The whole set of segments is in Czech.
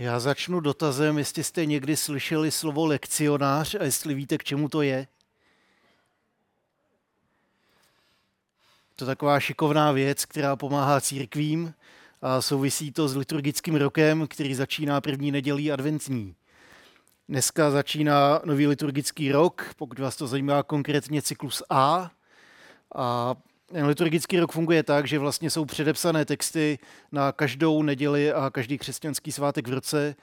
Já začnu dotazem, jestli jste někdy slyšeli slovo lekcionář a jestli víte, k čemu to je. To je taková šikovná věc, která pomáhá církvím a souvisí to s liturgickým rokem, který začíná první nedělí adventní. Dneska začíná nový liturgický rok, pokud vás to zajímá konkrétně cyklus A. A liturgický rok funguje tak, že vlastně jsou předepsané texty na každou neděli a každý křesťanský svátek v roce.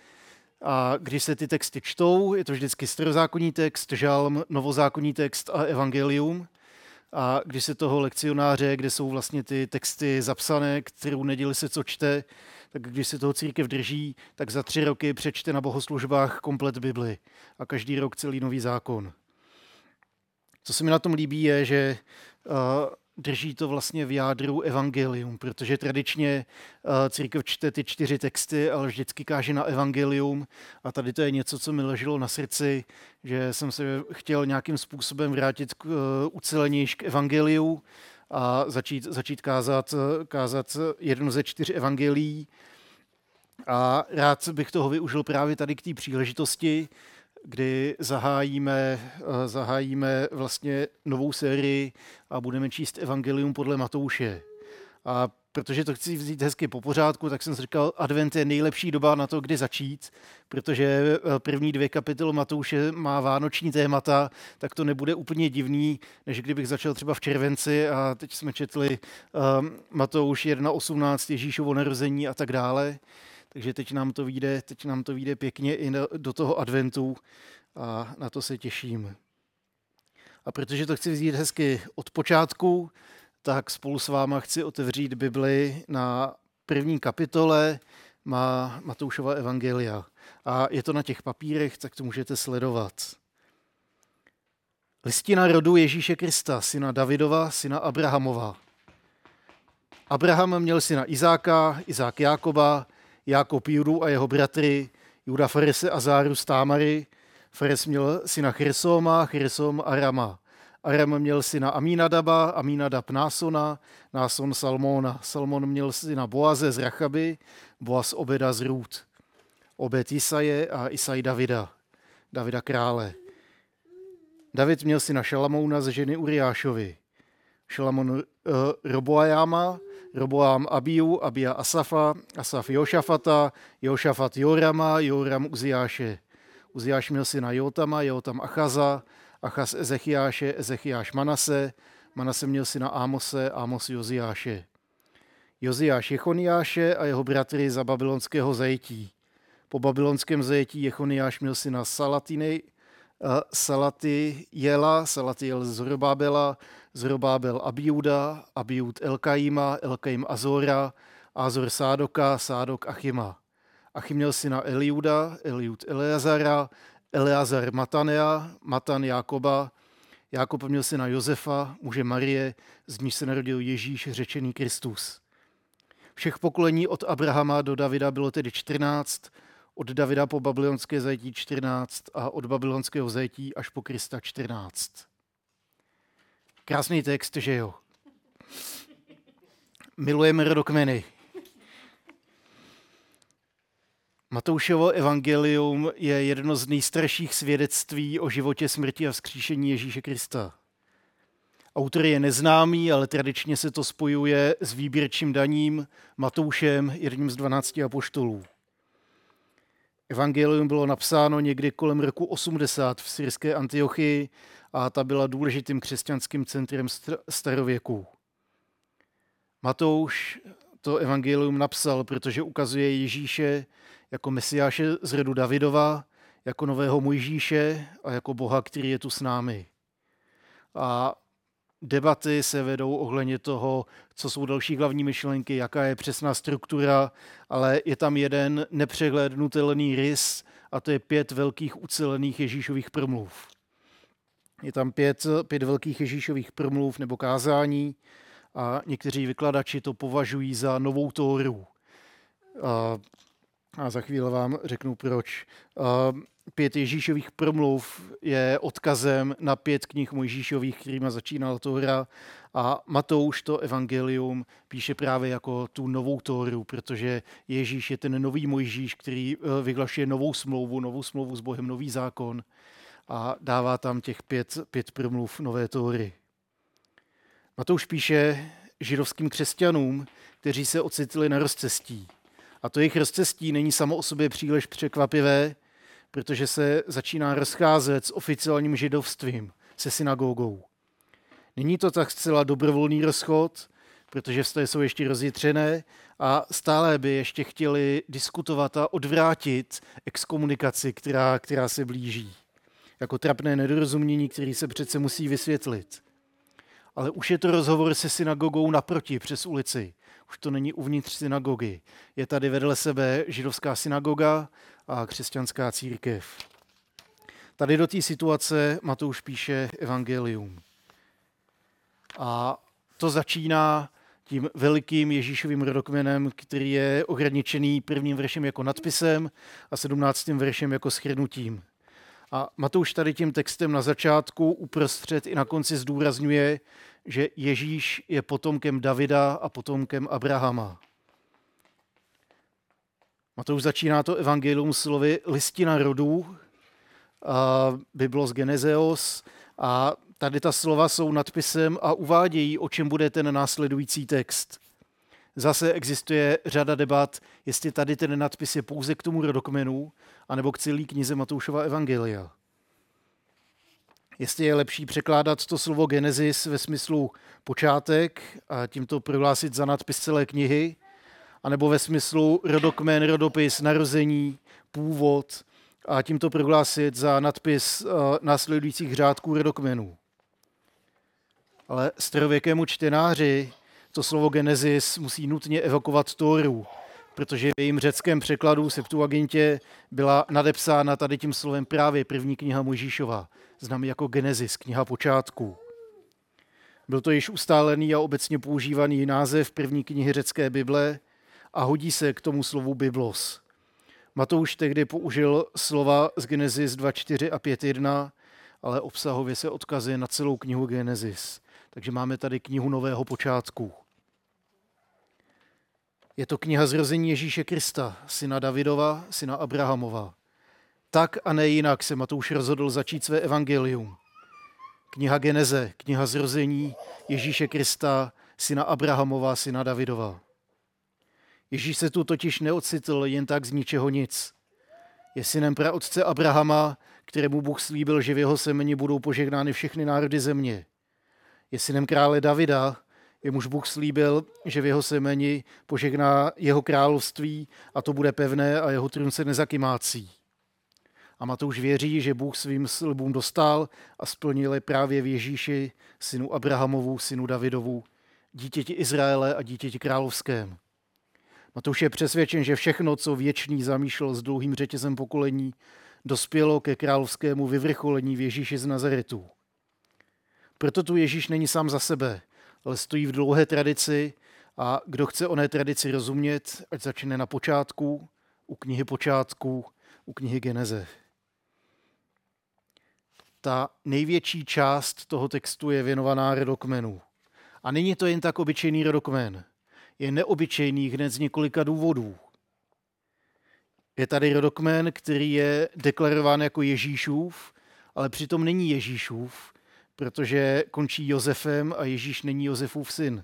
A když se ty texty čtou, je to vždycky starozákonní text, žalm, novozákonní text a evangelium. A když se toho lekcionáře, kde jsou vlastně ty texty zapsané, kterou neděli se co čte, tak když se toho církev drží, tak za tři roky přečte na bohoslužbách komplet Bibli a každý rok celý nový zákon. Co se mi na tom líbí, je, že uh, drží to vlastně v jádru evangelium, protože tradičně uh, církev čte ty čtyři texty, ale vždycky káže na evangelium a tady to je něco, co mi leželo na srdci, že jsem se chtěl nějakým způsobem vrátit k, uh, ucelenějš k evangeliu a začít, začít kázat, kázat jedno ze čtyř evangelií. A rád bych toho využil právě tady k té příležitosti, kdy zahájíme, eh, zahájíme vlastně novou sérii a budeme číst Evangelium podle Matouše. A protože to chci vzít hezky po pořádku, tak jsem si říkal, advent je nejlepší doba na to, kdy začít, protože eh, první dvě kapitoly Matouše má vánoční témata, tak to nebude úplně divný, než kdybych začal třeba v červenci a teď jsme četli um, Matouš 1.18, Ježíšovo narození a tak dále. Takže teď nám to vyjde, teď nám to vyjde pěkně i do toho adventu a na to se těším. A protože to chci vzít hezky od počátku, tak spolu s váma chci otevřít Bibli na první kapitole má Matoušova Evangelia. A je to na těch papírech, tak to můžete sledovat. Listina rodu Ježíše Krista, syna Davidova, syna Abrahamova. Abraham měl syna Izáka, Izák Jákoba, Jákob Judu a jeho bratry, Juda Farese a Záru z Támary. Fares měl syna Chrysom Chrysom Arama. Aram měl syna Amínadaba, Amínadab Násona, Náson Salmona. Salmon měl syna Boaze z Rachaby, Boaz Obeda z Rút. Obed Isaje a Isaj Davida, Davida krále. David měl syna Šalamouna z ženy Uriášovi. Šalamon uh, Roboajama, Roboám Abiu, Abia Asafa, Asaf Jošafata, Jošafat Jorama, Joram Uziáše. Uziáš měl syna Jotama, Jotam Achaza, Achaz Ezechiáše, Ezechiáš Manase, Manase měl syna Ámose, Ámos Joziáše. Joziáš Jechoniáše a jeho bratry za babylonského zajetí. Po babylonském zajetí Jechoniáš měl syna Salatiny, uh, Salatiela, Salatiel Zorobábela, Zorobábel Abiuda, Abiud Elkaima, Elkaim Azora, Azor Sádoka, Sádok Achima. Achim měl syna Eliuda, Eliud Eleazara, Eleazar Matanea, Matan Jákoba, Jákob měl syna Josefa, muže Marie, z níž se narodil Ježíš, řečený Kristus. Všech pokolení od Abrahama do Davida bylo tedy 14, od Davida po babylonské zajetí 14 a od babylonského zajetí až po Krista 14. Krásný text, že jo? Milujeme rodokmeny. Matoušovo evangelium je jedno z nejstarších svědectví o životě, smrti a vzkříšení Ježíše Krista. Autor je neznámý, ale tradičně se to spojuje s výběrčím daním Matoušem, jedním z 12 apoštolů. Evangelium bylo napsáno někdy kolem roku 80 v syrské Antiochii a ta byla důležitým křesťanským centrem starověku. Matouš to evangelium napsal, protože ukazuje Ježíše jako mesiáše z rodu Davidova, jako nového Mojžíše a jako Boha, který je tu s námi. A debaty se vedou ohledně toho, co jsou další hlavní myšlenky, jaká je přesná struktura, ale je tam jeden nepřehlednutelný rys a to je pět velkých ucelených Ježíšových promluv. Je tam pět, pět velkých Ježíšových promluv nebo kázání a někteří vykladači to považují za novou Tóru. A, a za chvíli vám řeknu proč. A pět Ježíšových promluv je odkazem na pět knih Mojžíšových, kterými začínal Tóra a Matouš to evangelium píše právě jako tu novou Tóru, protože Ježíš je ten nový Mojžíš, který eh, vyhlašuje novou smlouvu, novou smlouvu s Bohem, nový zákon a dává tam těch pět, pět promluv nové Tóry. Matouš píše židovským křesťanům, kteří se ocitli na rozcestí. A to jejich rozcestí není samo o sobě příliš překvapivé, protože se začíná rozcházet s oficiálním židovstvím, se synagogou. Není to tak zcela dobrovolný rozchod, protože vztahy jsou ještě rozjitřené a stále by ještě chtěli diskutovat a odvrátit exkomunikaci, která, která se blíží. Jako trapné nedorozumění, který se přece musí vysvětlit. Ale už je to rozhovor se synagogou naproti přes ulici. Už to není uvnitř synagogy. Je tady vedle sebe židovská synagoga a křesťanská církev. Tady do té situace Matouš píše evangelium. A to začíná tím velikým Ježíšovým rodokmenem, který je ohraničený prvním veršem jako nadpisem a sedmnáctým veršem jako schrnutím. A Matouš tady tím textem na začátku, uprostřed i na konci zdůrazňuje, že Ježíš je potomkem Davida a potomkem Abrahama. Matouš začíná to evangelium slovy listina rodů, Biblos Genezeos, a tady ta slova jsou nadpisem a uvádějí, o čem bude ten následující text. Zase existuje řada debat, jestli tady ten nadpis je pouze k tomu rodokmenu, anebo k celý knize Matoušova Evangelia. Jestli je lepší překládat to slovo Genesis ve smyslu počátek a tímto prohlásit za nadpis celé knihy, anebo ve smyslu rodokmen, rodopis, narození, původ a tímto prohlásit za nadpis uh, následujících řádků rodokmenů. Ale starověkému čtenáři to slovo Genesis musí nutně evokovat Tóru, protože v jejím řeckém překladu Septuagintě byla nadepsána tady tím slovem právě první kniha Mojžíšova, známý jako Genesis, kniha počátku. Byl to již ustálený a obecně používaný název první knihy řecké Bible a hodí se k tomu slovu Biblos. Matouš tehdy použil slova z Genesis 2.4 a 5.1, ale obsahově se odkazuje na celou knihu Genesis. Takže máme tady knihu Nového počátku. Je to kniha zrození Ježíše Krista, syna Davidova, syna Abrahamova. Tak a ne jinak se Matouš rozhodl začít své evangelium. Kniha Geneze, kniha zrození Ježíše Krista, syna Abrahamova, syna Davidova. Ježíš se tu totiž neocitl jen tak z ničeho nic. Je synem praotce Abrahama, kterému Bůh slíbil, že v jeho semeni budou požehnány všechny národy země. Je synem krále Davida, jemuž Bůh slíbil, že v jeho semeni požehná jeho království a to bude pevné a jeho trůn se nezakymácí. A Matouš věří, že Bůh svým slibům dostal a splnil je právě v Ježíši, synu Abrahamovu, synu Davidovu, dítěti Izraele a dítěti královském. Matouš je přesvědčen, že všechno, co věčný zamýšlel s dlouhým řetězem pokolení, dospělo ke královskému vyvrcholení v Ježíši z Nazaretu. Proto tu Ježíš není sám za sebe, ale stojí v dlouhé tradici a kdo chce oné tradici rozumět, ať začne na počátku, u knihy počátku, u knihy Geneze. Ta největší část toho textu je věnovaná rodokmenu. A není to jen tak obyčejný rodokmen. Je neobyčejný hned z několika důvodů. Je tady rodokmen, který je deklarován jako Ježíšův, ale přitom není Ježíšův, protože končí Josefem a Ježíš není Josefův syn.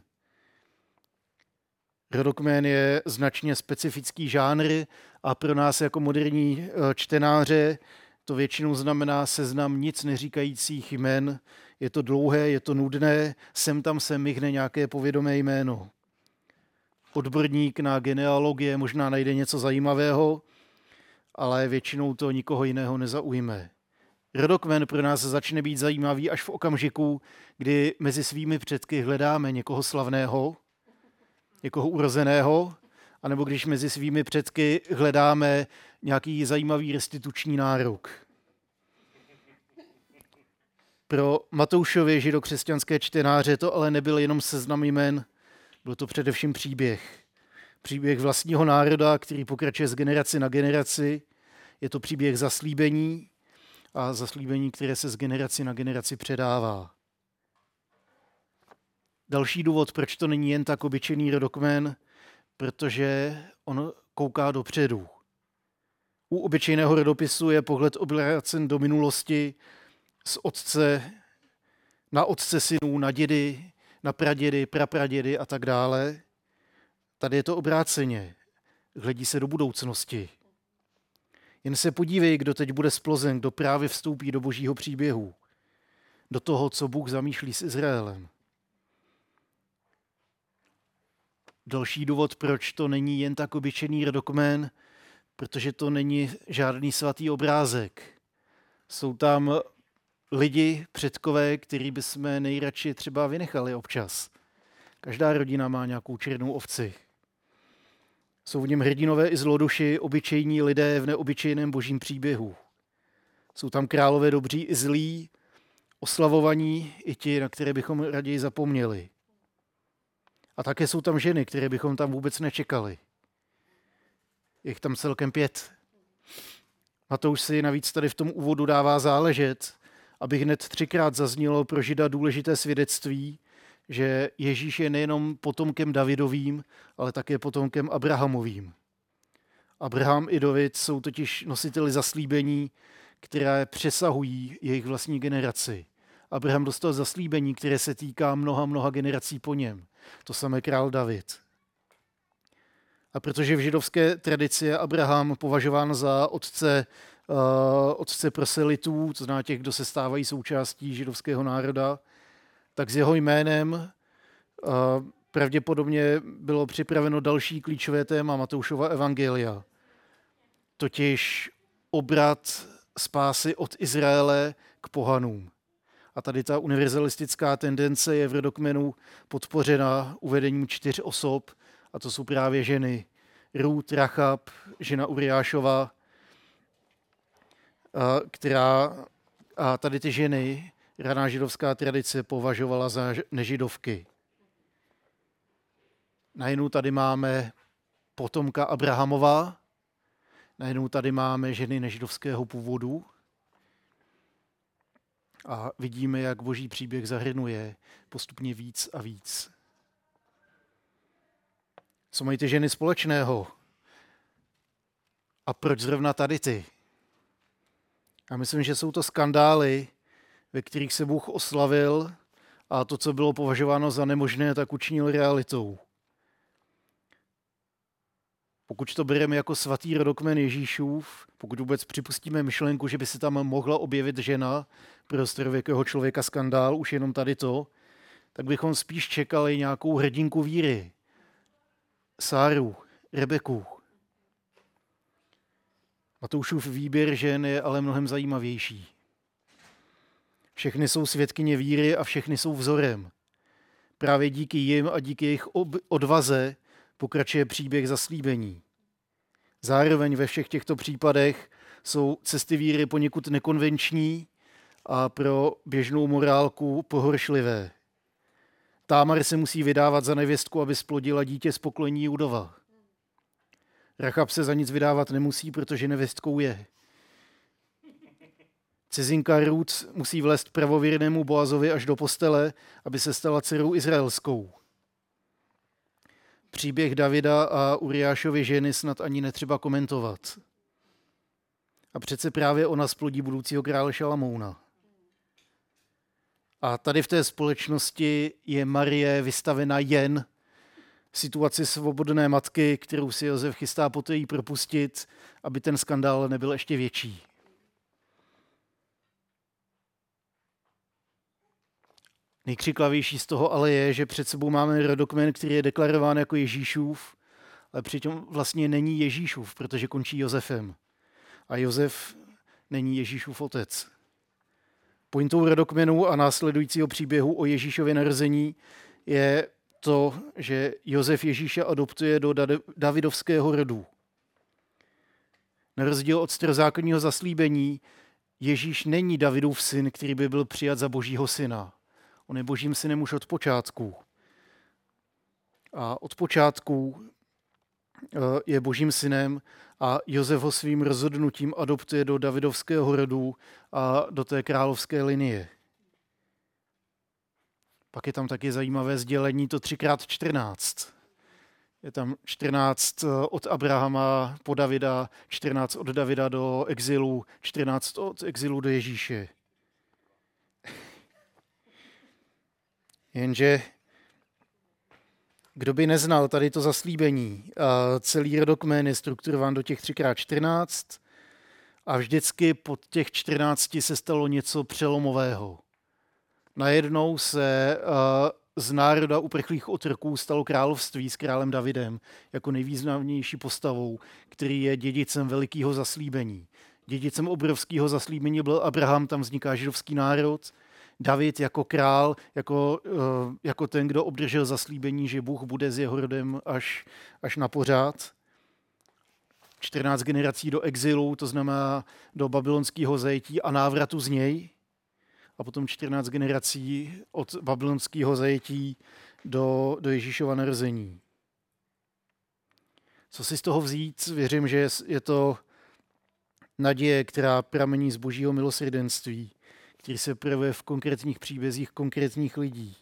Rodokmén je značně specifický žánr a pro nás jako moderní eh, čtenáře to většinou znamená seznam nic neříkajících jmen. Je to dlouhé, je to nudné, sem tam se myhne nějaké povědomé jméno. Odborník na genealogie možná najde něco zajímavého, ale většinou to nikoho jiného nezaujme. Rodokmen pro nás začne být zajímavý až v okamžiku, kdy mezi svými předky hledáme někoho slavného, někoho urozeného, anebo když mezi svými předky hledáme nějaký zajímavý restituční nárok. Pro Matoušově židokřesťanské čtenáře to ale nebyl jenom seznam jmen, byl to především příběh. Příběh vlastního národa, který pokračuje z generaci na generaci, Je to příběh zaslíbení a zaslíbení, které se z generaci na generaci předává. Další důvod, proč to není jen tak obyčejný rodokmen, protože on kouká dopředu. U obyčejného rodopisu je pohled obracen do minulosti z otce na otce synů, na dědy, na pradědy, prapradědy a tak dále. Tady je to obráceně. Hledí se do budoucnosti. Jen se podívej, kdo teď bude splozen, kdo právě vstoupí do božího příběhu. Do toho, co Bůh zamýšlí s Izraelem. Další důvod, proč to není jen tak obyčejný rodokmen, protože to není žádný svatý obrázek. Jsou tam lidi, předkové, který bychom nejradši třeba vynechali občas. Každá rodina má nějakou černou ovci. Jsou v něm hrdinové i zloduši, obyčejní lidé v neobyčejném božím příběhu. Jsou tam králové dobří i zlí, oslavovaní i ti, na které bychom raději zapomněli. A také jsou tam ženy, které bychom tam vůbec nečekali. Je jich tam celkem pět. Matouš si navíc tady v tom úvodu dává záležet, aby hned třikrát zaznělo pro Žida důležité svědectví, že Ježíš je nejenom potomkem Davidovým, ale také potomkem Abrahamovým. Abraham i David jsou totiž nositeli zaslíbení, které přesahují jejich vlastní generaci. Abraham dostal zaslíbení, které se týká mnoha, mnoha generací po něm. To samé král David. A protože v židovské tradici je Abraham považován za otce, uh, otce proselitů, to znamená těch, kdo se stávají součástí židovského národa, tak s jeho jménem uh, pravděpodobně bylo připraveno další klíčové téma Matoušova evangelia. Totiž obrat spásy od Izraele k pohanům. A tady ta univerzalistická tendence je v rodokmenu podpořena uvedením čtyř osob, a to jsou právě ženy. Ruth, Rachab, žena Uriášova, která a tady ty ženy raná židovská tradice považovala za nežidovky. Najednou tady máme potomka Abrahamova, najednou tady máme ženy nežidovského původu, a vidíme, jak boží příběh zahrnuje postupně víc a víc. Co mají ty ženy společného? A proč zrovna tady ty? Já myslím, že jsou to skandály, ve kterých se Bůh oslavil a to, co bylo považováno za nemožné, tak učinil realitou. Pokud to bereme jako svatý rodokmen Ježíšův, pokud vůbec připustíme myšlenku, že by se tam mohla objevit žena pro starověkého člověka skandál, už jenom tady to, tak bychom spíš čekali nějakou hrdinku víry. Sáru, Rebeku. Matoušův výběr žen je ale mnohem zajímavější. Všechny jsou svědkyně víry a všechny jsou vzorem. Právě díky jim a díky jejich odvaze pokračuje příběh zaslíbení. Zároveň ve všech těchto případech jsou cesty víry poněkud nekonvenční a pro běžnou morálku pohoršlivé. Támar se musí vydávat za nevěstku, aby splodila dítě z poklení Judova. Rachab se za nic vydávat nemusí, protože nevěstkou je. Cizinka Ruc musí vlézt pravověrnému Boazovi až do postele, aby se stala dcerou izraelskou. Příběh Davida a Uriášovy ženy snad ani netřeba komentovat. A přece právě ona splodí budoucího krále Šalamouna. A tady v té společnosti je Marie vystavena jen situaci svobodné matky, kterou si Josef chystá poté jí propustit, aby ten skandál nebyl ještě větší. Nejkřiklavější z toho ale je, že před sebou máme rodokmen, který je deklarován jako Ježíšův, ale přitom vlastně není Ježíšův, protože končí Josefem. A Josef není Ježíšův otec. Pointou rodokmenu a následujícího příběhu o Ježíšově narození je to, že Josef Ježíše adoptuje do Davidovského rodu. Na rozdíl od starozákonního zaslíbení, Ježíš není Davidův syn, který by byl přijat za božího syna. On je božím synem už od počátku. A od počátku je božím synem a Josef ho svým rozhodnutím adoptuje do Davidovského rodu a do té královské linie. Pak je tam taky zajímavé sdělení to 3x14. Je tam 14 eh, od Abrahama po Davida, 14 od Davida do exilu, 14 od exilu do Ježíše. Jenže kdo by neznal tady to zaslíbení, celý rodokmen je strukturován do těch 3x14 a vždycky pod těch 14 se stalo něco přelomového. Najednou se z národa uprchlých otrků stalo království s králem Davidem jako nejvýznamnější postavou, který je dědicem velikého zaslíbení. Dědicem obrovského zaslíbení byl Abraham, tam vzniká židovský národ. David jako král, jako, eh, jako ten, kdo obdržel zaslíbení, že Bůh bude s jeho rodem až, až na pořád. 14 generací do exilu, to znamená do babylonského zajetí a návratu z něj a potom 14 generací od babylonského zajetí do, do Ježíšova narození. Co si z toho vzít? Věřím, že je to naděje, která pramení z božího milosrdenství, který se projevuje v konkrétních příbězích konkrétních lidí.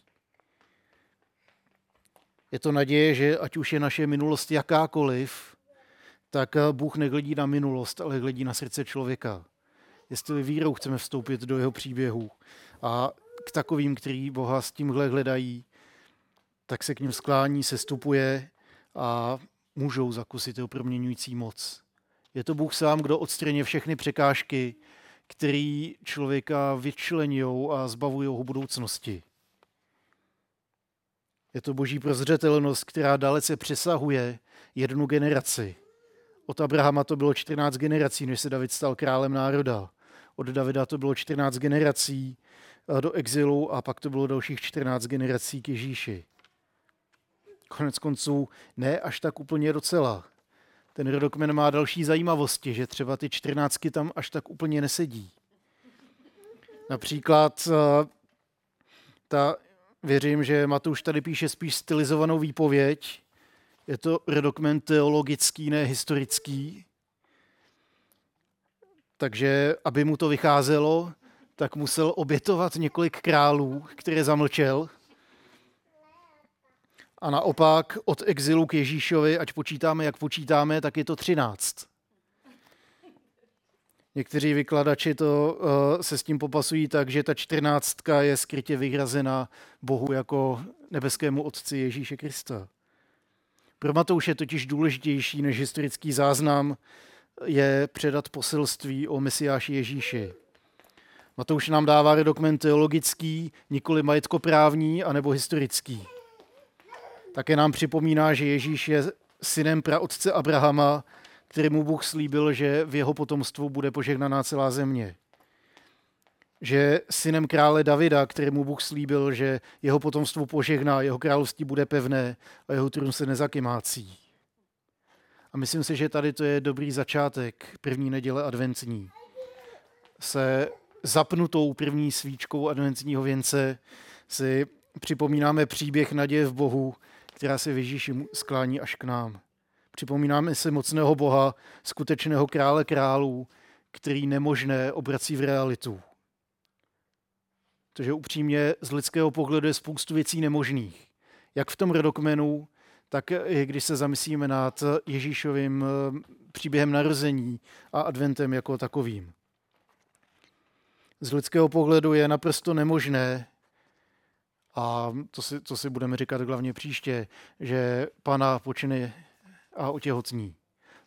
Je to naděje, že ať už je naše minulost jakákoliv, tak Bůh nehledí na minulost, ale hledí na srdce člověka jestli vírou chceme vstoupit do jeho příběhu. A k takovým, který Boha s tímhle hledají, tak se k ním sklání, se stupuje a můžou zakusit jeho proměňující moc. Je to Bůh sám, kdo odstraně všechny překážky, který člověka vyčlenují a zbavují ho budoucnosti. Je to boží prozřetelnost, která dalece přesahuje jednu generaci. Od Abrahama to bylo 14 generací, než se David stal králem národa. Od Davida to bylo 14 generací do exilu a pak to bylo dalších 14 generací k Ježíši. Konec konců ne až tak úplně docela. Ten rodokmen má další zajímavosti, že třeba ty čtrnáctky tam až tak úplně nesedí. Například eh, ta, věřím, že Matouš tady píše spíš stylizovanou výpověď. Je to rodokmen teologický, ne historický. Takže aby mu to vycházelo, tak musel obětovat několik králů, které zamlčel. A naopak od exilu k Ježíšovi, ať počítáme, jak počítáme, tak je to třináct. Někteří vykladači to, uh, se s tím popasují tak, že ta čtrnáctka je skrytě vyhrazena Bohu jako nebeskému Otci Ježíše Krista. Pro Matouš je totiž důležitější než historický záznam je předat poselství o Mesiáši Ježíši. Matouš nám dává dokument teologický, nikoli majetkoprávní anebo historický. Také nám připomíná, že Ježíš je synem praotce Abrahama, kterému Bůh slíbil, že v jeho potomstvu bude požehnaná celá země. Že synem krále Davida, kterému Bůh slíbil, že jeho potomstvu požehná, jeho království bude pevné a jeho trůn se nezakymácí. A myslím si, že tady to je dobrý začátek první neděle adventní. Se zapnutou první svíčkou adventního věnce si připomínáme příběh naděje v Bohu, která se v Ježíši sklání až k nám. Připomínáme si mocného Boha, skutečného krále králů, který nemožné obrací v realitu. Protože upřímně z lidského pohledu je spoustu věcí nemožných. Jak v tom rodokmenu, tak i když se zamyslíme nad Ježíšovým eh, příběhem narození a adventem jako takovým. Z lidského pohledu je naprosto nemožné, a to si, to si budeme říkat hlavně příště, že pana počine a otěhotní.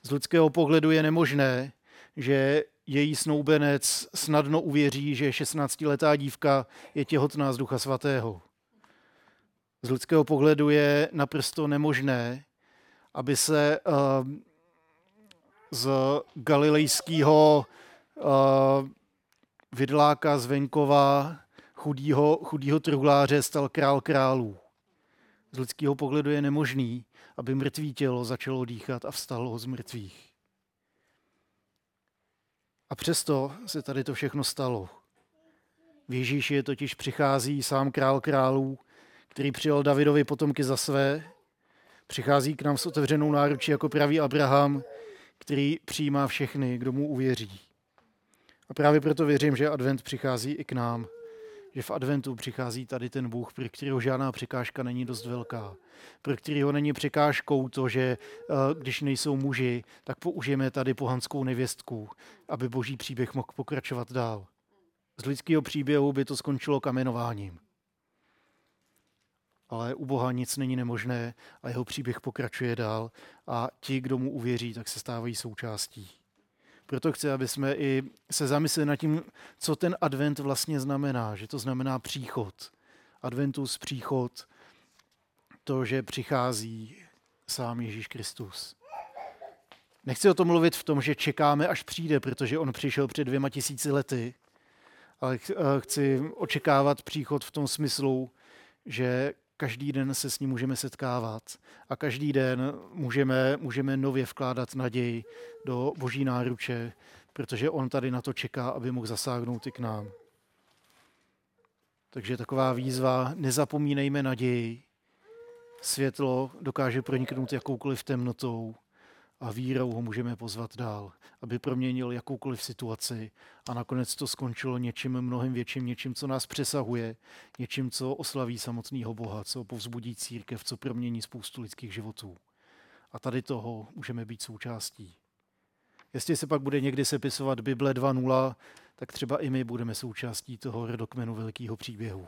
Z lidského pohledu je nemožné, že její snoubenec snadno uvěří, že 16-letá dívka je těhotná z Ducha Svatého z lidského pohledu je naprosto nemožné, aby se uh, z galilejského uh, vidláka z venkova chudýho, chudýho truhláře stal král králů. Z lidského pohledu je nemožný, aby mrtvý tělo začalo dýchat a vstalo ho z mrtvých. A přesto se tady to všechno stalo. V Ježíši totiž přichází sám král králů, který přijal Davidovi potomky za své, Přichází k nám s otevřenou náručí jako pravý Abraham, který přijímá všechny, kdo mu uvěří. A právě proto věřím, že advent přichází i k nám. Že v adventu přichází tady ten Bůh, pro kterého žádná překážka není dost velká. Pro kterého není překážkou to, že eh, když nejsou muži, tak použijeme tady pohanskou nevěstku, aby boží příběh mohl pokračovat dál. Z lidského příběhu by to skončilo kamenováním. Ale u Boha nic není nemožné a jeho příběh pokračuje dál a ti, kdo mu uvěří, tak se stávají součástí. Proto chci, aby jsme i se zamysleli nad tím, co ten advent vlastně znamená. Že to znamená příchod. Adventus, příchod, to, že přichází sám Ježíš Kristus. Nechci o tom mluvit v tom, že čekáme, až přijde, protože on přišel před dvěma tisíci lety, ale eh, chci očekávat příchod v tom smyslu, že každý den se s ním můžeme setkávat a každý den můžeme, můžeme nově vkládat naději do boží náruče, protože on tady na to čeká, aby mohl zasáhnout i k nám. Takže taková výzva, nezapomínejme naději. Světlo dokáže proniknout jakoukoliv temnotou a vírou ho můžeme pozvat dál, aby proměnil jakoukoliv situaci a nakonec to skončilo něčím mnohem větším, něčím, co nás přesahuje, něčím, co oslaví samotného Boha, co povzbudí církev, co promění spoustu lidských životů. A tady toho můžeme být součástí. Jestli se pak bude někdy sepisovat Bible 2.0, tak třeba i my budeme součástí toho rodokmenu velkého příběhu.